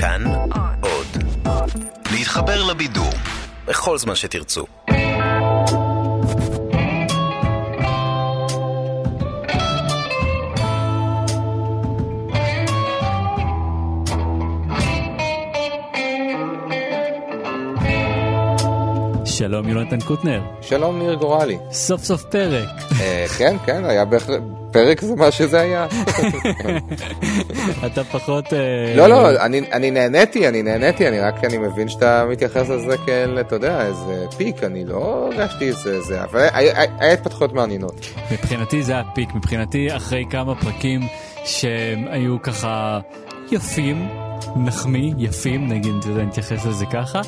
כאן עוד. להתחבר לבידור בכל זמן שתרצו. שלום יונתן קוטנר, שלום ניר גורלי. סוף סוף פרק. אה, כן, כן, היה בהחלט, פרק זה מה שזה היה. אתה פחות... אה, לא, לא, אני נהניתי, אני נהניתי, אני רק, אני מבין שאתה מתייחס לזה כאל, אתה יודע, איזה פיק, אני לא הרגשתי איזה, זה, אבל היה התפתחויות מעניינות. מבחינתי זה הפיק, מבחינתי אחרי כמה פרקים שהיו ככה יפים. נחמיא, יפים, נגיד, נתייחס לזה ככה,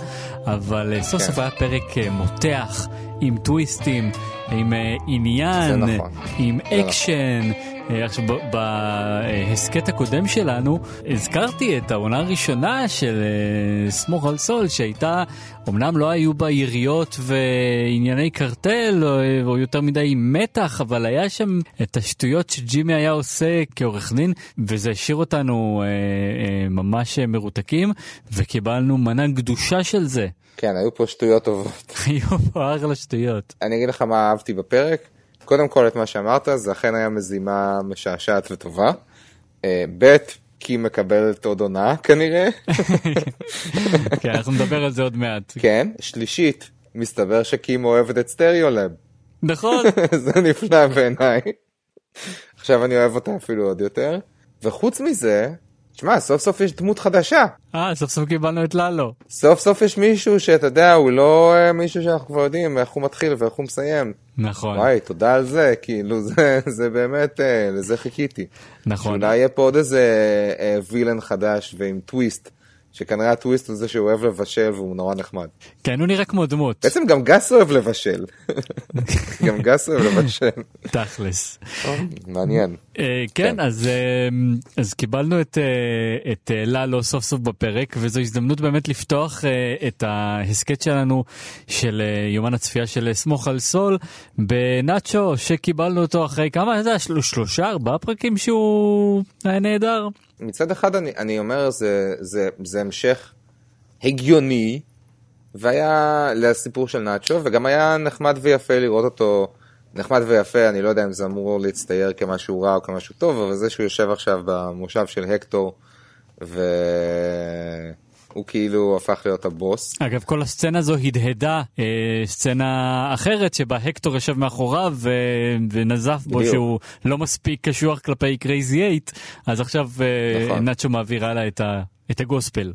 אבל אה, סוף כן. סוף היה פרק אה, מותח, עם טוויסטים, עם אה, עניין, נכון. עם זה אקשן. אה, עכשיו, בהסכת הקודם שלנו, הזכרתי את העונה הראשונה של אה, סמוך על סול, שהייתה, אמנם לא היו בה יריות וענייני קרטל, או, יותר מדי מתח, אבל היה שם את השטויות שג'ימי היה עושה כעורך דין, וזה השאיר אותנו אה, אה, ממש מרותקים, וקיבלנו מנה גדושה של זה. כן, היו פה שטויות טובות. היו פה אחלה שטויות. אני אגיד לך מה אהבתי בפרק. קודם כל את מה שאמרת, זה אכן היה מזימה משעשעת וטובה. אה, ב', כי מקבלת עוד עונה כנראה. כן, אנחנו נדבר על זה עוד מעט. כן. שלישית, מסתבר שקים אוהבת את סטריאולב. נכון. זה נפלא בעיניי. עכשיו אני אוהב אותה אפילו עוד יותר. וחוץ מזה, תשמע, סוף סוף יש דמות חדשה. אה, סוף סוף קיבלנו את ללו. סוף סוף יש מישהו שאתה יודע, הוא לא אה, מישהו שאנחנו כבר יודעים איך הוא מתחיל ואיך הוא מסיים. נכון, וואי, תודה על זה, כאילו, זה, זה באמת, אה, לזה חיכיתי. נכון. שאולי יהיה פה עוד איזה אה, וילן חדש ועם טוויסט, שכנראה הטוויסט הוא זה שהוא אוהב לבשל והוא נורא נחמד. כן, הוא נראה כמו דמות, בעצם גם גס אוהב לבשל. גם גס אוהב לבשל. תכלס. מעניין. אה, כן, כן. אז אה, אז קיבלנו את אה, ללו סוף סוף בפרק, וזו הזדמנות באמת לפתוח את ההסכת שלנו של יומן הצפייה של סמוך על סול בנאצ'ו, שקיבלנו אותו אחרי כמה, שלושה, ארבעה פרקים שהוא היה נהדר. מצד אחד אני, אני אומר זה, זה, זה המשך הגיוני והיה לסיפור של נאצ'ו וגם היה נחמד ויפה לראות אותו נחמד ויפה אני לא יודע אם זה אמור להצטייר כמשהו רע או כמשהו טוב אבל זה שהוא יושב עכשיו במושב של הקטור והוא כאילו הפך להיות הבוס אגב, כל הסצנה הזו הדהדה אה, סצנה אחרת שבה הקטור יושב מאחוריו ו... ונזף בו בדיוק. שהוא לא מספיק קשוח כלפי קרייזי אייט, אז עכשיו אה, נכון. נאצ'ו מעביר הלאה את, ה... את ה gospel.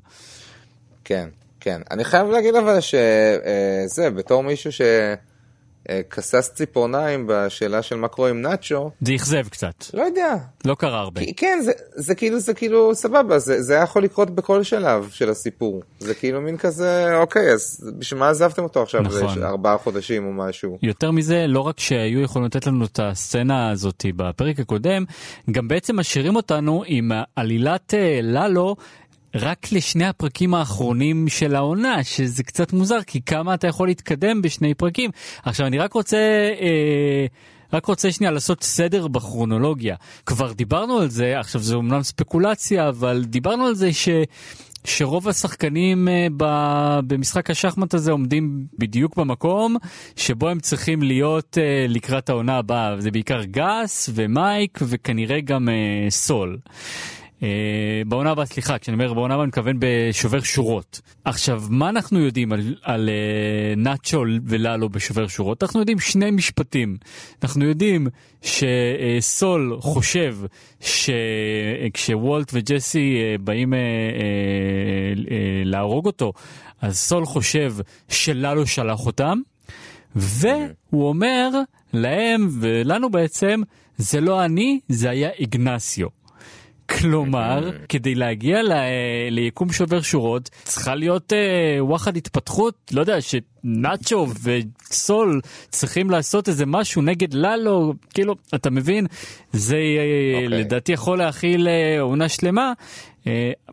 כן כן אני חייב להגיד אבל שזה בתור מישהו שכסס ציפורניים בשאלה של מה קורה עם נאצ'ו זה אכזב קצת, לא יודע לא קרה הרבה. כי- כן, זה, זה כאילו, זה כאילו, סבבה, זה, זה היה יכול לקרות בכל שלב של הסיפור. זה כאילו מין כזה, אוקיי, אז בשביל מה עזבתם אותו עכשיו נכון. לארבעה חודשים או משהו? יותר מזה, לא רק שהיו יכולים לתת לנו את הסצנה הזאת בפרק הקודם, גם בעצם משאירים אותנו עם עלילת אה, ללו. רק לשני הפרקים האחרונים של העונה, שזה קצת מוזר, כי כמה אתה יכול להתקדם בשני פרקים. עכשיו, אני רק רוצה... אה, רק רוצה שנייה לעשות סדר בכרונולוגיה. כבר דיברנו על זה, עכשיו זה אומנם ספקולציה, אבל דיברנו על זה ש... שרוב השחקנים אה, ב... במשחק השחמט הזה עומדים בדיוק במקום שבו הם צריכים להיות אה, לקראת העונה הבאה. זה בעיקר גס ומייק וכנראה גם אה, סול. Uh, בעונה הבאה, סליחה, כשאני אומר בעונה הבאה אני מתכוון בשובר שורות. עכשיו, מה אנחנו יודעים על, על uh, נאצ'ו וללו בשובר שורות? אנחנו יודעים שני משפטים. אנחנו יודעים שסול חושב שכשוולט וג'סי uh, באים להרוג אותו, אז סול חושב שללו שלח אותם, והוא אומר להם ולנו בעצם, זה לא אני, זה היה איגנסיו. כלומר, כדי להגיע ל- ליקום שובר שורות, צריכה להיות אה, וואחד התפתחות, לא יודע, שנאצ'ו וסול צריכים לעשות איזה משהו נגד ללו, כאילו, אתה מבין? זה אה, אוקיי. לדעתי יכול להכיל אה, עונה שלמה.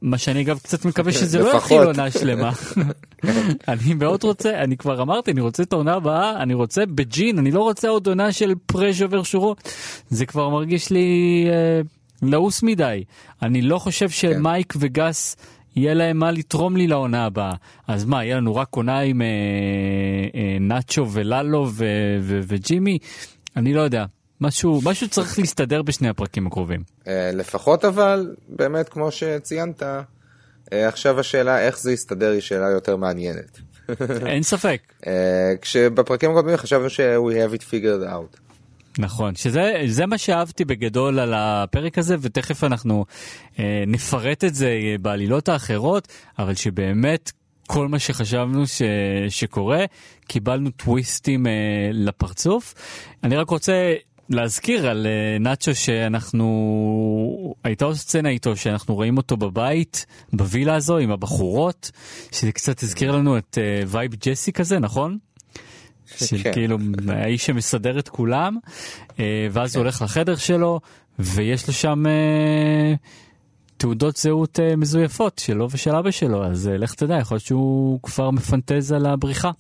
מה שאני אגב קצת מקווה שזה לא. יכיל עונה שלמה. אני מאוד רוצה, אני כבר אמרתי, אני רוצה את העונה הבאה, אני רוצה בג'ין, אני לא רוצה עוד עונה של פרה שובר שורות. זה כבר מרגיש לי לעוס מדי. אני לא חושב שמייק וגס יהיה להם מה לתרום לי לעונה הבאה. אז מה, יהיה לנו רק עונה עם אה, אה, נאצ'ו וללו ו- ו- וג'ימי? אני לא יודע. משהו, משהו צריך להסתדר בשני הפרקים הקרובים. אה, לפחות אבל, באמת, כמו שציינת, אה, עכשיו השאלה איך זה יסתדר היא שאלה יותר מעניינת. אין ספק. אה, כשבפרקים הקודמים חשבנו ש- we have it figured out. נכון, שזה זה מה שאהבתי בגדול על הפרק הזה, ותכף אנחנו אה, נפרט את זה בעלילות האחרות, אבל שבאמת כל מה שחשבנו ש, שקורה, קיבלנו טוויסטים אה, לפרצוף. אני רק רוצה להזכיר על אה, נאצ'ו שאנחנו, הייתה עוד סצנה איתו שאנחנו רואים אותו בבית, בווילה הזו עם הבחורות, שזה קצת הזכיר לנו את אה, vibe ג'סי כזה, נכון? של כן. כאילו האיש שמסדר את כולם, אה, ואז כן. הוא הולך לחדר שלו, ויש לו שם אה, תעודות זהות אה, מזויפות שלו ושל אבא שלו, אז אה, לך תדע, יכול להיות שהוא כבר מפנטז על הבריחה.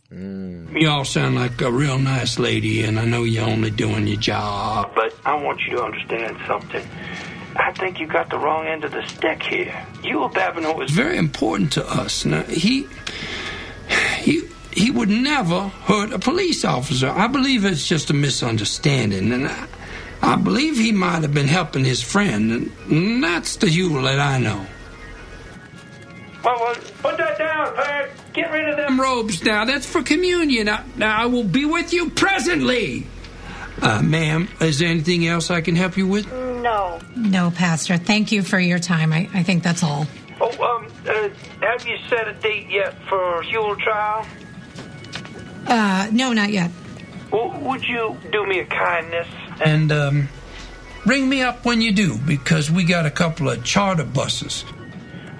I think you got the wrong end of the stick here. You were babbling very important to us. Now, he. He, he would never hurt a police officer. I believe it's just a misunderstanding, and I, I believe he might have been helping his friend, and that's the Yule that I know. Well, well, put that down, Pat. Get rid of them. Them robes now, that's for communion. I, now, I will be with you presently. Uh, ma'am, is there anything else I can help you with? No. No, Pastor. Thank you for your time. I, I think that's all. Oh, um, uh, have you set a date yet for Huel trial? Uh, no, not yet. Well, would you do me a kindness? And um, ring me up when you do, because we got a couple of charter buses.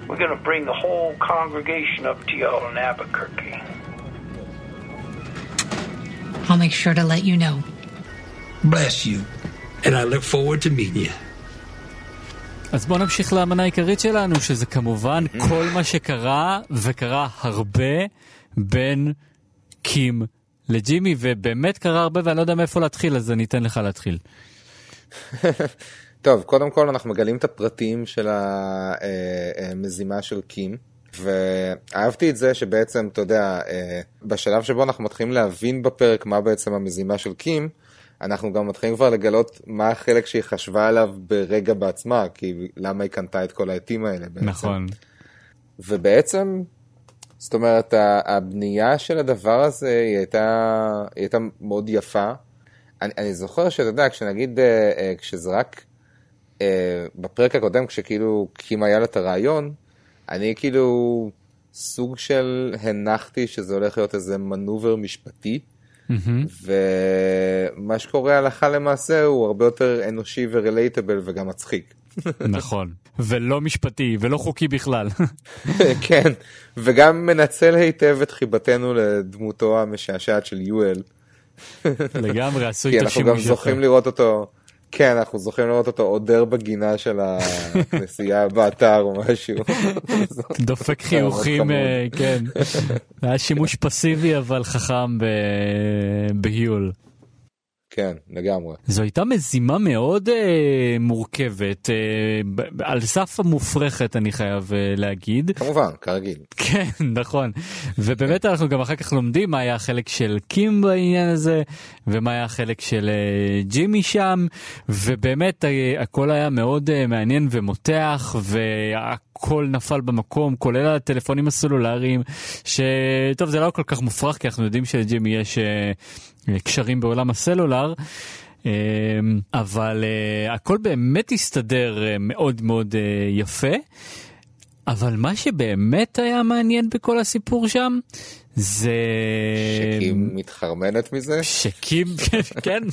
We're gonna bring the whole congregation up to y'all in Albuquerque. I'll make sure to let you know. Bless you. And I look forward to meeting you. אז בואו נמשיך לאמנה העיקרית שלנו, שזה כמובן כל מה שקרה, וקרה הרבה, בין קים לג'ימי, ובאמת קרה הרבה ואני לא יודע מאיפה להתחיל, אז אני אתן לך להתחיל. טוב, קודם כל אנחנו מגלים את הפרטים של המזימה של קים, ואהבתי את זה שבעצם, אתה יודע, אה, בשלב שבו אנחנו מתחילים להבין בפרק מה בעצם המזימה של קים, אנחנו גם מתחילים כבר לגלות מה החלק שהיא חשבה עליו ברגע בעצמה, כי למה היא קנתה את כל העטים האלה בעצם. נכון. ובעצם, זאת אומרת, הבנייה של הדבר הזה היא הייתה, היא הייתה מאוד יפה. אני, אני זוכר שאתה יודע, כשנגיד, אה, אה, כשזה רק אה, בפרק הקודם, כשכאילו קים היה לה את הרעיון, אני כאילו סוג של הנחתי שזה הולך להיות איזה מנובר משפטי. ומה שקורה הלכה למעשה הוא הרבה יותר אנושי ורילייטבל וגם מצחיק. נכון. ולא משפטי, ולא חוקי בכלל. כן, וגם מנצל היטב את חיבתנו לדמותו המשעשעת של יואל. לגמרי, עשו כי איתו אנחנו גם זוכים. לראות אותו, כן, אנחנו זוכים לראות אותו עודר בגינה של הכנסייה באתר או משהו. דופק חיוכים. אה, כן. היה שימוש פסיבי אבל חכם בהיול. כן, לגמרי. זו הייתה מזימה מאוד אה, מורכבת, אה, על סף המופרכת אני חייב אה, להגיד. כמובן, כרגיל. כן, נכון. ובאמת אנחנו גם אחר כך לומדים מה היה החלק של קים בעניין הזה, ומה היה החלק של אה, ג'ימי שם, ובאמת אה, הכל היה מאוד אה, מעניין ומותח, והכל נפל במקום, כולל הטלפונים הסלולריים, שטוב, זה לא כל כך מופרך, כי אנחנו יודעים שלג'ימי יש אה, קשרים בעולם הסלולר. אה, אבל אה, הכל באמת הסתדר אה, מאוד מאוד יפה. אבל מה שבאמת היה מעניין בכל הסיפור שם, זה... שקים מתחרמנת מזה. שקים, כן.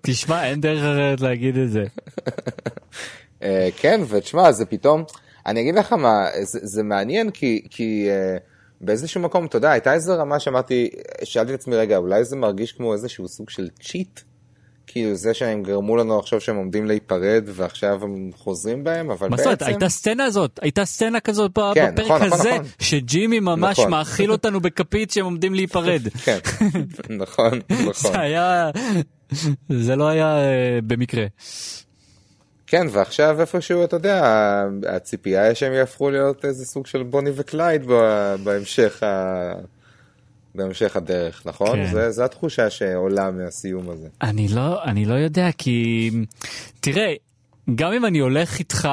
תשמע, אין דרך אחרת להגיד את זה. כן, ותשמע, זה פתאום, אני אגיד לך מה, זה, זה מעניין כי, כי באיזשהו מקום, אתה יודע, הייתה איזו רמה שאמרתי, שאלתי את עצמי, רגע, אולי זה מרגיש כמו איזשהו סוג של צ'יט? כאילו זה שהם גרמו לנו עכשיו שהם עומדים להיפרד ועכשיו הם חוזרים בהם, אבל מה בעצם... זאת אומרת, הייתה סצנה הזאת, הייתה סצנה כזאת כן, בפרק נכון, נכון, הזה, נכון. שג'ימי ממש נכון. מאכיל אותנו בכפית שהם עומדים להיפרד. כן, נכון, נכון. זה היה, זה לא היה אה, במקרה. כן, ועכשיו איפשהו, אתה יודע, הציפייה היא שהם יהפכו להיות איזה סוג של בוני וקלייד בהמשך, ה... בהמשך הדרך, נכון? כן. זה, זה התחושה שעולה מהסיום הזה. אני לא, אני לא יודע, כי... תראה, גם אם אני הולך איתך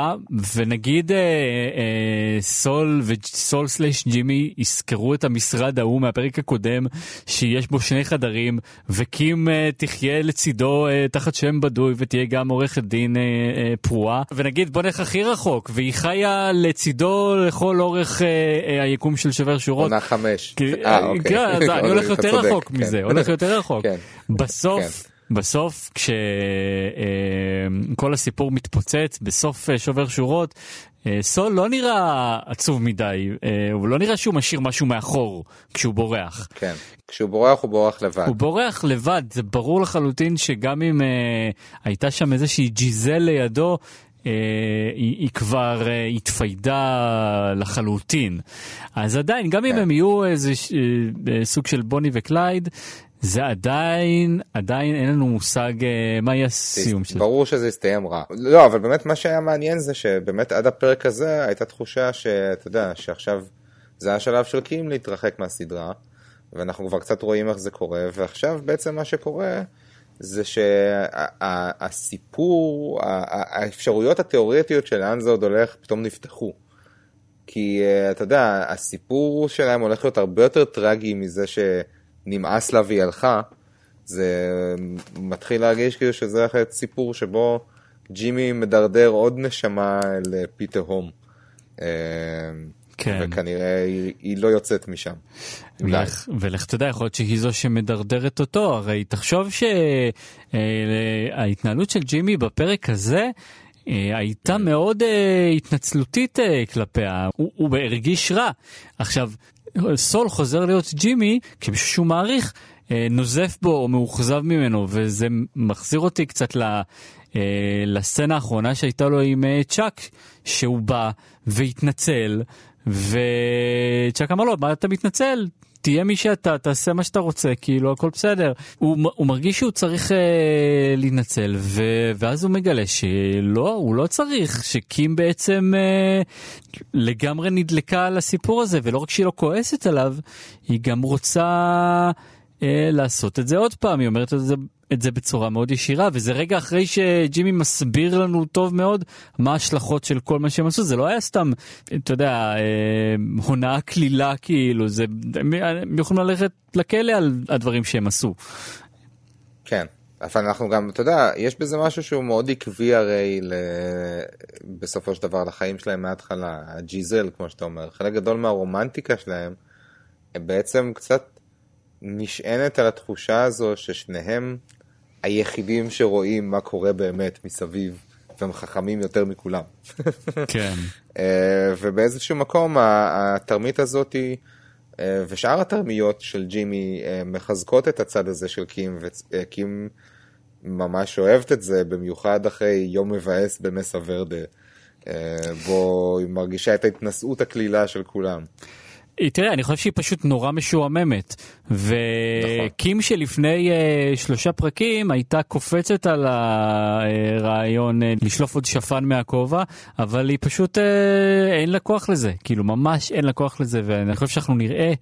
ונגיד אה, אה, סול וסול slash ג'ימי ישכרו את המשרד ההוא מהפרק הקודם שיש בו שני חדרים וקים אה, תחיה לצידו אה, תחת שם בדוי ותהיה גם עורכת דין אה, אה, פרועה ונגיד בוא נלך הכי רחוק והיא חיה לצידו לכל אורך אה, אה, היקום של שובר שורות. עונה חמש. כי, אה, אוקיי. כן, אני הולך יותר רחוק כן. מזה, הולך יותר רחוק. כן. בסוף. בסוף כשכל אה, הסיפור מתפוצץ בסוף אה, שובר שורות אה, סול לא נראה עצוב מדי הוא לא נראה שהוא משאיר משהו מאחור כשהוא בורח. כן כשהוא בורח הוא בורח לבד. הוא בורח לבד זה ברור לחלוטין שגם אם הייתה שם איזושהי ג'יזל לידו. היא, היא כבר התפיידה לחלוטין. אז עדיין, גם כן. אם הם יהיו איזה סוג של בוני וקלייד, זה עדיין, עדיין אין לנו מושג אה, מה יהיה הסיום שלו. ברור שזה יסתיים רע. לא, אבל באמת מה שהיה מעניין זה שבאמת עד הפרק הזה הייתה תחושה שאתה יודע, שעכשיו זה השלב של קים להתרחק מהסדרה, ואנחנו כבר קצת רואים איך זה קורה, ועכשיו בעצם מה שקורה זה שהסיפור, האפשרויות התיאורטיות של לאן זה עוד הולך פתאום נפתחו. כי אה, אתה יודע, הסיפור שלהם הולך להיות הרבה יותר טרגי מזה ש... נמאס לה והיא הלכה, זה מתחיל להרגיש כאילו שזה אחרת סיפור שבו ג'ימי מדרדר עוד נשמה לפי תהום. אה, כן. וכנראה היא, היא לא יוצאת משם. ולך, ולך תדע, יכול להיות שהיא זו שמדרדרת אותו, הרי תחשוב שההתנהלות של ג'ימי בפרק הזה אה, הייתה מאוד uh, התנצלותית uh, כלפיה, הוא, הוא הרגיש רע. עכשיו, סול חוזר להיות ג'ימי כשמישהו שהוא מעריך אה, נוזף בו או מאוכזב ממנו וזה מחזיר אותי קצת ל... אה, לסצנה האחרונה שהייתה לו עם אה, צ'אק שהוא בא והתנצל וצ'אק אמר לו מה אתה מתנצל תהיה מי שאתה, תעשה מה שאתה רוצה, כאילו הכל בסדר. הוא, הוא מרגיש שהוא צריך אה, להינצל, ו, ואז הוא מגלה שלא, הוא לא צריך, שקים בעצם אה, לגמרי נדלקה על הסיפור הזה, ולא רק שהיא לא כועסת עליו, היא גם רוצה לעשות את זה עוד פעם, היא אומרת את זה את זה בצורה מאוד ישירה, וזה רגע אחרי שג'ימי מסביר לנו טוב מאוד מה ההשלכות של כל מה שהם עשו, זה לא היה סתם, אתה יודע, אה, הונאה קלילה כאילו, זה, הם יכולים ללכת לכלא על הדברים שהם עשו. כן, אבל אנחנו גם, אתה יודע, יש בזה משהו שהוא מאוד עקבי הרי ל... בסופו של דבר לחיים שלהם מההתחלה, הג'יזל כמו שאתה אומר, חלק גדול מהרומנטיקה שלהם, הם בעצם קצת נשענת על התחושה הזו ששניהם היחידים שרואים מה קורה באמת מסביב, והם חכמים יותר מכולם. כן. אה, ובאיזשהו מקום התרמית הזאת אה, ושאר התרמיות של ג'ימי אה, מחזקות את הצד הזה של קים, וקים ממש אוהבת את זה, במיוחד אחרי יום מבאס במסה ורדה, בו היא מרגישה את ההתנשאות הקלילה של כולם. תראה, אני חושב שהיא פשוט נורא משועממת. וקים נכון. שלפני uh, שלושה פרקים הייתה קופצת על הרעיון uh, לשלוף עוד שפן מהכובע, אבל היא פשוט uh, אין לה כוח לזה, כאילו ממש אין לה כוח לזה, ואני חושב שאנחנו נראה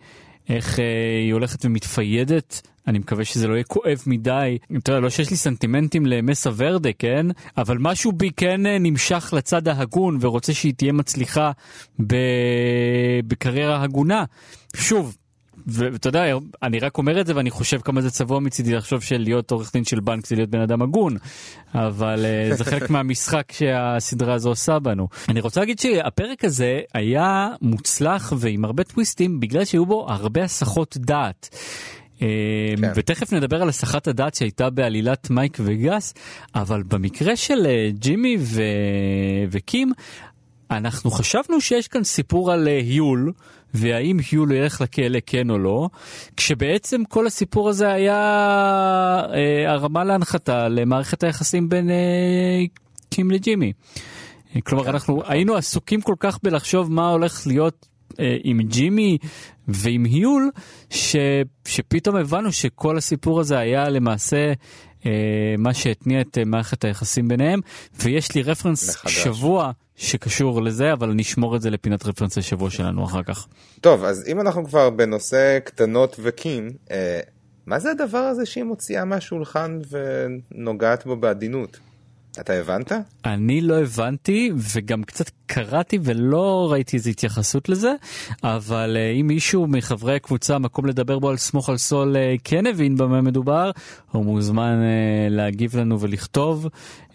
איך uh, היא הולכת ומתפיידת. אני מקווה שזה לא יהיה כואב מדי. אתה יודע, לא שיש לי סנטימנטים למסה ורדה, כן? אבל משהו בי כן נמשך לצד ההגון ורוצה שהיא תהיה מצליחה ב... בקריירה הגונה. שוב, ואתה יודע, אני רק אומר את זה ואני חושב כמה זה צבוע מצידי לחשוב שלהיות עורך דין של בנק זה להיות בן אדם הגון, אבל uh, זה חלק מהמשחק שהסדרה הזו עושה בנו. אני רוצה להגיד שהפרק הזה היה מוצלח ועם הרבה טוויסטים בגלל שהיו בו הרבה הסחות דעת. Uh, כן. ותכף נדבר על הסחת הדעת שהייתה בעלילת מייק וגס, אבל במקרה של uh, ג'ימי ו... וקים, אנחנו חשבנו שיש כאן סיפור על היול. Uh, והאם היול ילך לכלא כן או לא, כשבעצם כל הסיפור הזה היה אה, הרמה להנחתה למערכת היחסים בין אה, קים לג'ימי. כלומר כן, אנחנו נכון. היינו עסוקים כל כך בלחשוב מה הולך להיות אה, עם ג'ימי ועם היול, ש, שפתאום הבנו שכל הסיפור הזה היה למעשה מה שהתניע את מערכת היחסים ביניהם, ויש לי רפרנס מחדש. שבוע שקשור לזה, אבל אני אשמור את זה לפינת רפרנס השבוע שלנו אחר כך. טוב, אז אם אנחנו כבר בנושא קטנות וקים, אה, מה זה הדבר הזה שהיא מוציאה מהשולחן ונוגעת בו בעדינות? אתה הבנת? אני לא הבנתי וגם קצת קראתי ולא ראיתי איזו התייחסות לזה אבל uh, אם מישהו מחברי הקבוצה מקום לדבר בו על סמוך על סול uh, כן הבין במה מדובר הוא מוזמן uh, להגיב לנו ולכתוב.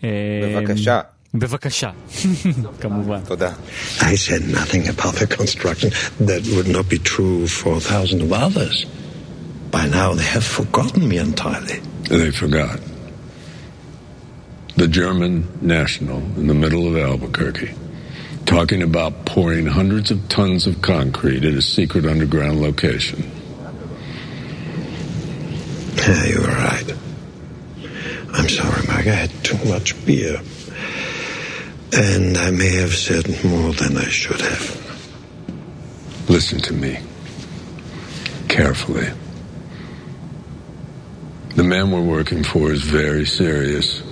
בבקשה. בבקשה, כמובן. תודה. I said nothing about the construction that would not be true for thousands of others. By now they have forgotten me entirely. They forgot. The German national in the middle of Albuquerque talking about pouring hundreds of tons of concrete at a secret underground location. Yeah, you were right. I'm sorry, Mike. I had too much beer. And I may have said more than I should have. Listen to me carefully. The man we're working for is very serious.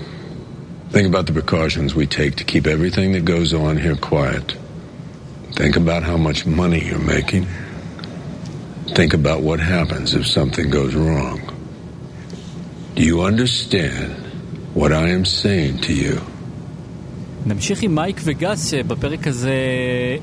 Think about the precautions we take to keep everything that goes on here quiet. Think about how much money you're making. Think about what happens if something goes wrong. Do you understand what I am saying to you? נמשיך עם מייק וגס שבפרק הזה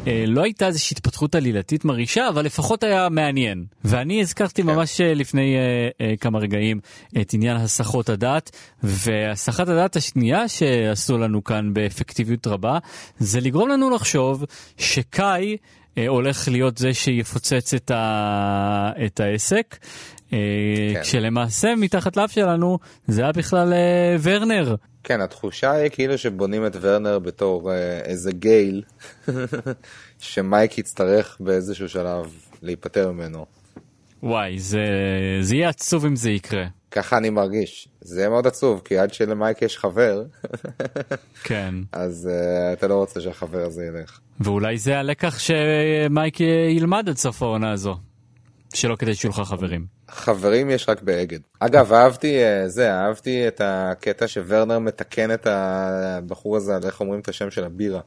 אה, לא הייתה איזושהי התפתחות עלילתית מרעישה אבל לפחות היה מעניין ואני הזכרתי כן. ממש לפני אה, אה, כמה רגעים את עניין הסחות הדעת והסחת הדעת השנייה שעשו לנו כאן באפקטיביות רבה זה לגרום לנו לחשוב שקאי אה, הולך להיות זה שיפוצץ את, ה... את העסק. אה, כן. כשלמעשה מתחת לאף שלנו זה היה בכלל אה, ורנר. כן, התחושה היא כאילו שבונים את ורנר בתור אה, איזה גייל, שמייק יצטרך באיזשהו שלב להיפטר ממנו. וואי, זה, זה יהיה עצוב אם זה יקרה. ככה אני מרגיש. זה יהיה מאוד עצוב, כי עד שלמייק יש חבר, כן. אז uh, אתה לא רוצה שהחבר הזה ילך. ואולי זה הלקח שמייק ילמד עד סוף העונה הזו. שלא כדי שיהיו לך חברים. חברים יש רק באגד. אגב, אהבתי אה, זה, אהבתי את הקטע שוורנר מתקן את הבחור הזה על איך אומרים את השם של הבירה.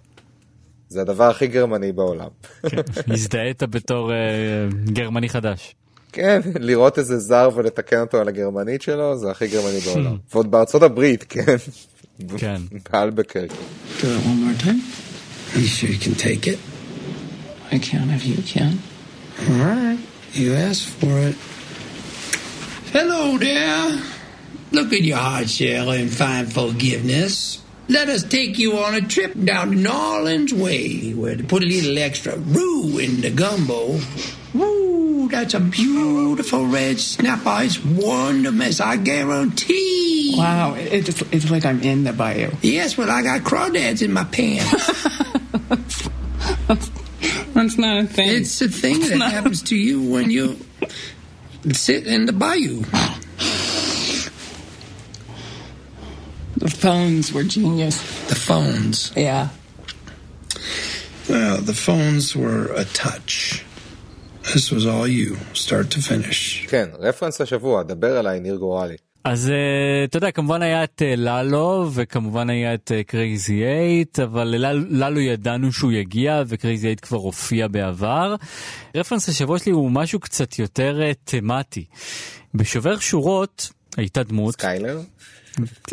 זה הדבר הכי גרמני בעולם. כן, הזדהית בתור uh, גרמני חדש. כן, לראות איזה זר ולתקן אותו על הגרמנית שלו, זה הכי גרמני בעולם. ועוד בארצות הברית, כן. כן. All right. You asked for it. Hello there. Look at your heart, shell and find forgiveness. Let us take you on a trip down to New Orleans way, where to put a little extra roux in the gumbo. Woo, that's a beautiful red snapper. It's wonderful, I guarantee. Wow, it, it's, it's like I'm in the bayou. Yes, well, I got crawdads in my pants. That's not a thing. It's a thing that happens to you when you sit in the bayou. The phones were genius. The phones. Yeah. Well, the phones were a touch. This was all you, start to finish. כן, רפרנס השבוע, דבר אליי, ניר גורלי. אז אה, אתה יודע, כמובן היה את אה, ללו, וכמובן היה את קרייזי אה, אייט, אבל ללו ידענו שהוא יגיע, וקרייזי אייט כבר הופיע בעבר. רפרנס השבוע שלי הוא משהו קצת יותר תמטי. בשובר שורות הייתה דמות... סקיילר?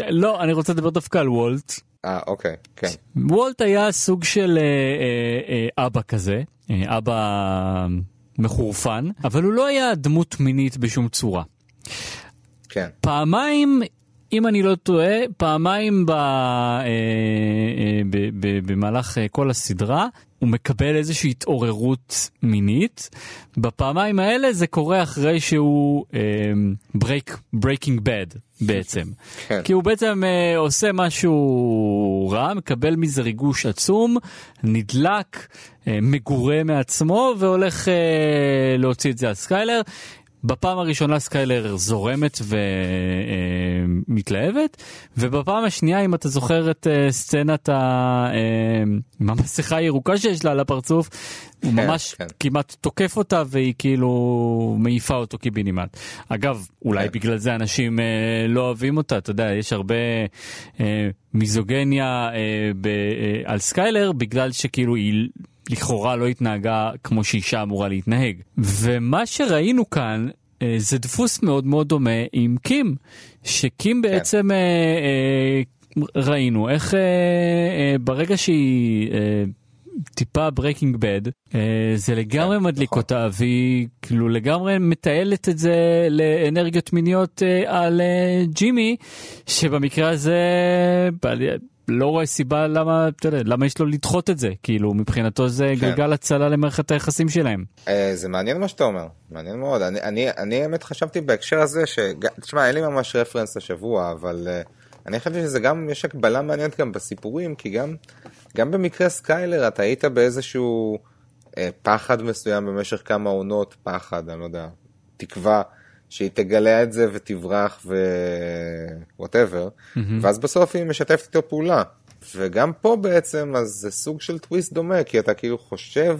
לא, אני רוצה לדבר דווקא על וולט. אה, אוקיי, כן. וולט היה סוג של אה, אה, אה, אבא כזה, אה, אבא מחורפן, אבל הוא לא היה דמות מינית בשום צורה. כן. פעמיים, אם אני לא טועה, פעמיים ב, אה, אה, ב, ב, במהלך אה, כל הסדרה הוא מקבל איזושהי התעוררות מינית. בפעמיים האלה זה קורה אחרי שהוא break, breaking bad בעצם. כן. כי הוא בעצם אה, עושה משהו רע, מקבל מזה ריגוש עצום, נדלק, אה, מגורה מעצמו והולך אה, להוציא את זה על סקיילר. בפעם הראשונה סקיילר זורמת ומתלהבת, ובפעם השנייה, אם אתה זוכר את אה, סצנת ה... אה, עם המסכה הירוקה שיש לה על הפרצוף, הוא כן, ממש כן. כמעט תוקף אותה והיא כאילו מעיפה אותו קיבינימט. אגב, אולי כן. בגלל זה אנשים אה, לא אוהבים אותה, אתה יודע, יש הרבה אה, מיזוגיניה אה, אה, על סקיילר בגלל שכאילו היא לכאורה לא התנהגה כמו שאישה אמורה להתנהג. ומה שראינו כאן אה, זה דפוס מאוד מאוד דומה עם קים, שקים בעצם אה, אה, ראינו איך ברגע שהיא טיפה breaking bad, זה לגמרי מדליק נכון. אותה והיא כאילו לגמרי מתעלת את זה לאנרגיות מיניות על ג'ימי, שבמקרה הזה לא רואה סיבה למה, אתה יודע, למה יש לו לדחות את זה, כאילו מבחינתו זה כן. גלגל הצלה למערכת היחסים שלהם. אה, זה מעניין מה שאתה אומר, מעניין מאוד. אני, אני, אני האמת חשבתי בהקשר הזה, ש... תשמע, אין לי ממש רפרנס השבוע, אבל אה, אני חשבתי שזה גם, יש הקבלה מעניינת גם בסיפורים, כי גם, גם במקרה סקיילר אתה היית באיזשהו אה, פחד מסוים במשך כמה עונות, פחד, אני לא יודע, תקווה. שהיא תגלה את זה ותברח whatever, ואז בסוף היא משתפת איתו פעולה. וגם פה בעצם, אז זה סוג של טוויסט דומה, כי אתה כאילו חושב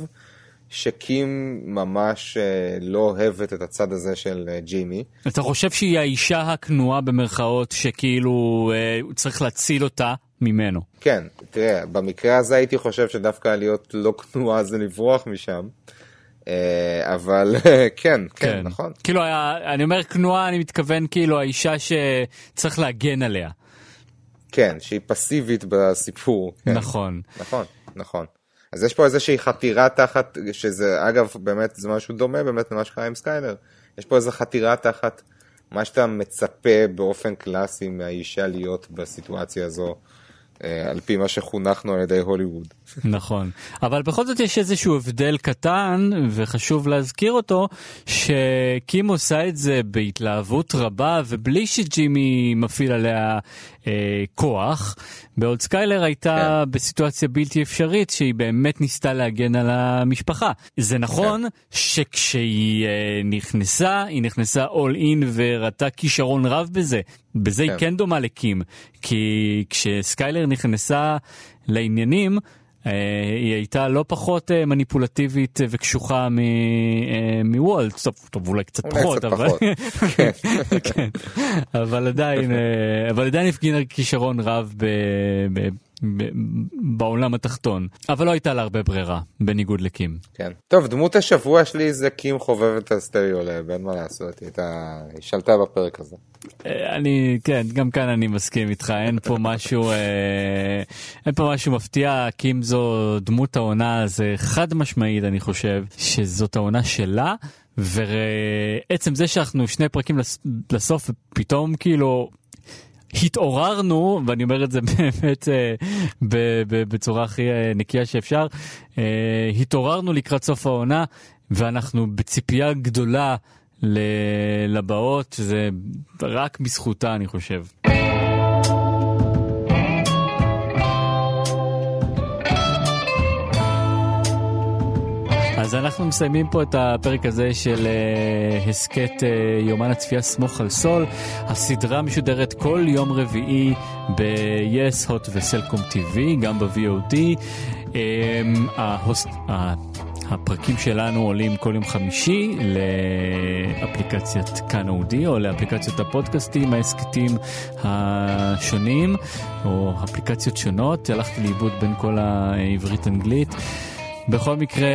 שקים ממש אה, לא אוהבת את הצד הזה של אה, ג'ימי. אתה חושב שהיא האישה הכנועה במרכאות שכאילו אה, צריך להציל אותה ממנו. כן, תראה, במקרה הזה הייתי חושב שדווקא להיות לא כנועה זה לברוח משם. אה, אבל כן, כן, נכון. כאילו אני אומר כנועה אני מתכוון כאילו האישה שצריך להגן עליה. כן, שהיא פסיבית בסיפור. כן. נכון. נכון, נכון. אז יש פה איזושהי חתירה תחת, שזה אגב באמת זה משהו דומה באמת למה שקרה עם סקיילר. יש פה איזו חתירה תחת מה שאתה מצפה באופן קלאסי מהאישה להיות בסיטואציה הזו, אה, על פי מה שחונכנו על ידי הוליווד. נכון. אבל בכל זאת יש איזשהו הבדל קטן וחשוב להזכיר אותו שקים עושה את זה בהתלהבות רבה ובלי שג'ימי מפעיל עליה אה, כוח. בעוד סקיילר הייתה כן. בסיטואציה בלתי אפשרית שהיא באמת ניסתה להגן על המשפחה. זה נכון שכשהיא אה, נכנסה היא נכנסה all in וראתה כישרון רב בזה. בזה היא כן. כן דומה לקים כי כשסקיילר נכנסה לעניינים היא הייתה לא פחות אה, מניפולטיבית אה, וקשוחה מ- אה, מוולט, טוב, טוב אולי קצת פחות, אבל, עדיין, אה, אבל עדיין הפגינה כישרון רב בעולם התחתון, אבל לא הייתה לה הרבה ברירה, בניגוד לקים. כן. טוב, דמות השבוע שלי זה קים חובבת הסטריאולב, אין מה לעשות, היא הייתה- שלטה בפרק הזה. אה, אני כן גם כאן אני מסכים איתך אין פה משהו אה, אין פה משהו מפתיע קים זו דמות העונה זה חד משמעית אני חושב שזאת העונה שלה ועצם זה שאנחנו שני פרקים לס- לסוף ופתאום כאילו. התעוררנו ואני אומר את זה באמת אה, בצורה הכי אה, נקייה שאפשר אה, התעוררנו לקראת סוף העונה ואנחנו בציפייה גדולה לבאות זה רק בזכותה אני חושב. אז אנחנו מסיימים פה את הפרק הזה של אה, הסכת אה, יומן הצפייה סמוך על סול. הסדרה משודרת כל יום רביעי ב-yes, hot וסלקום TV, גם ב-VOD. אה, ההוסט... ה- הפרקים שלנו עולים כל יום חמישי לאפליקציית כאן אודי או לאפליקציות הפודקאסטים, ההסכתים השונים או אפליקציות שונות. הלכתי לאיבוד בין כל העברית-אנגלית. בכל מקרה,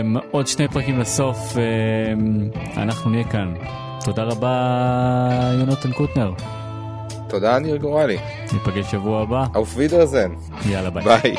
אמ, עוד שני פרקים לסוף, אמ, אנחנו נהיה כאן. תודה רבה, יונתן קוטנר. תודה, ניר גורלי. ניפגש שבוע הבא. auf Wiedersehen. יאללה ביי. ביי.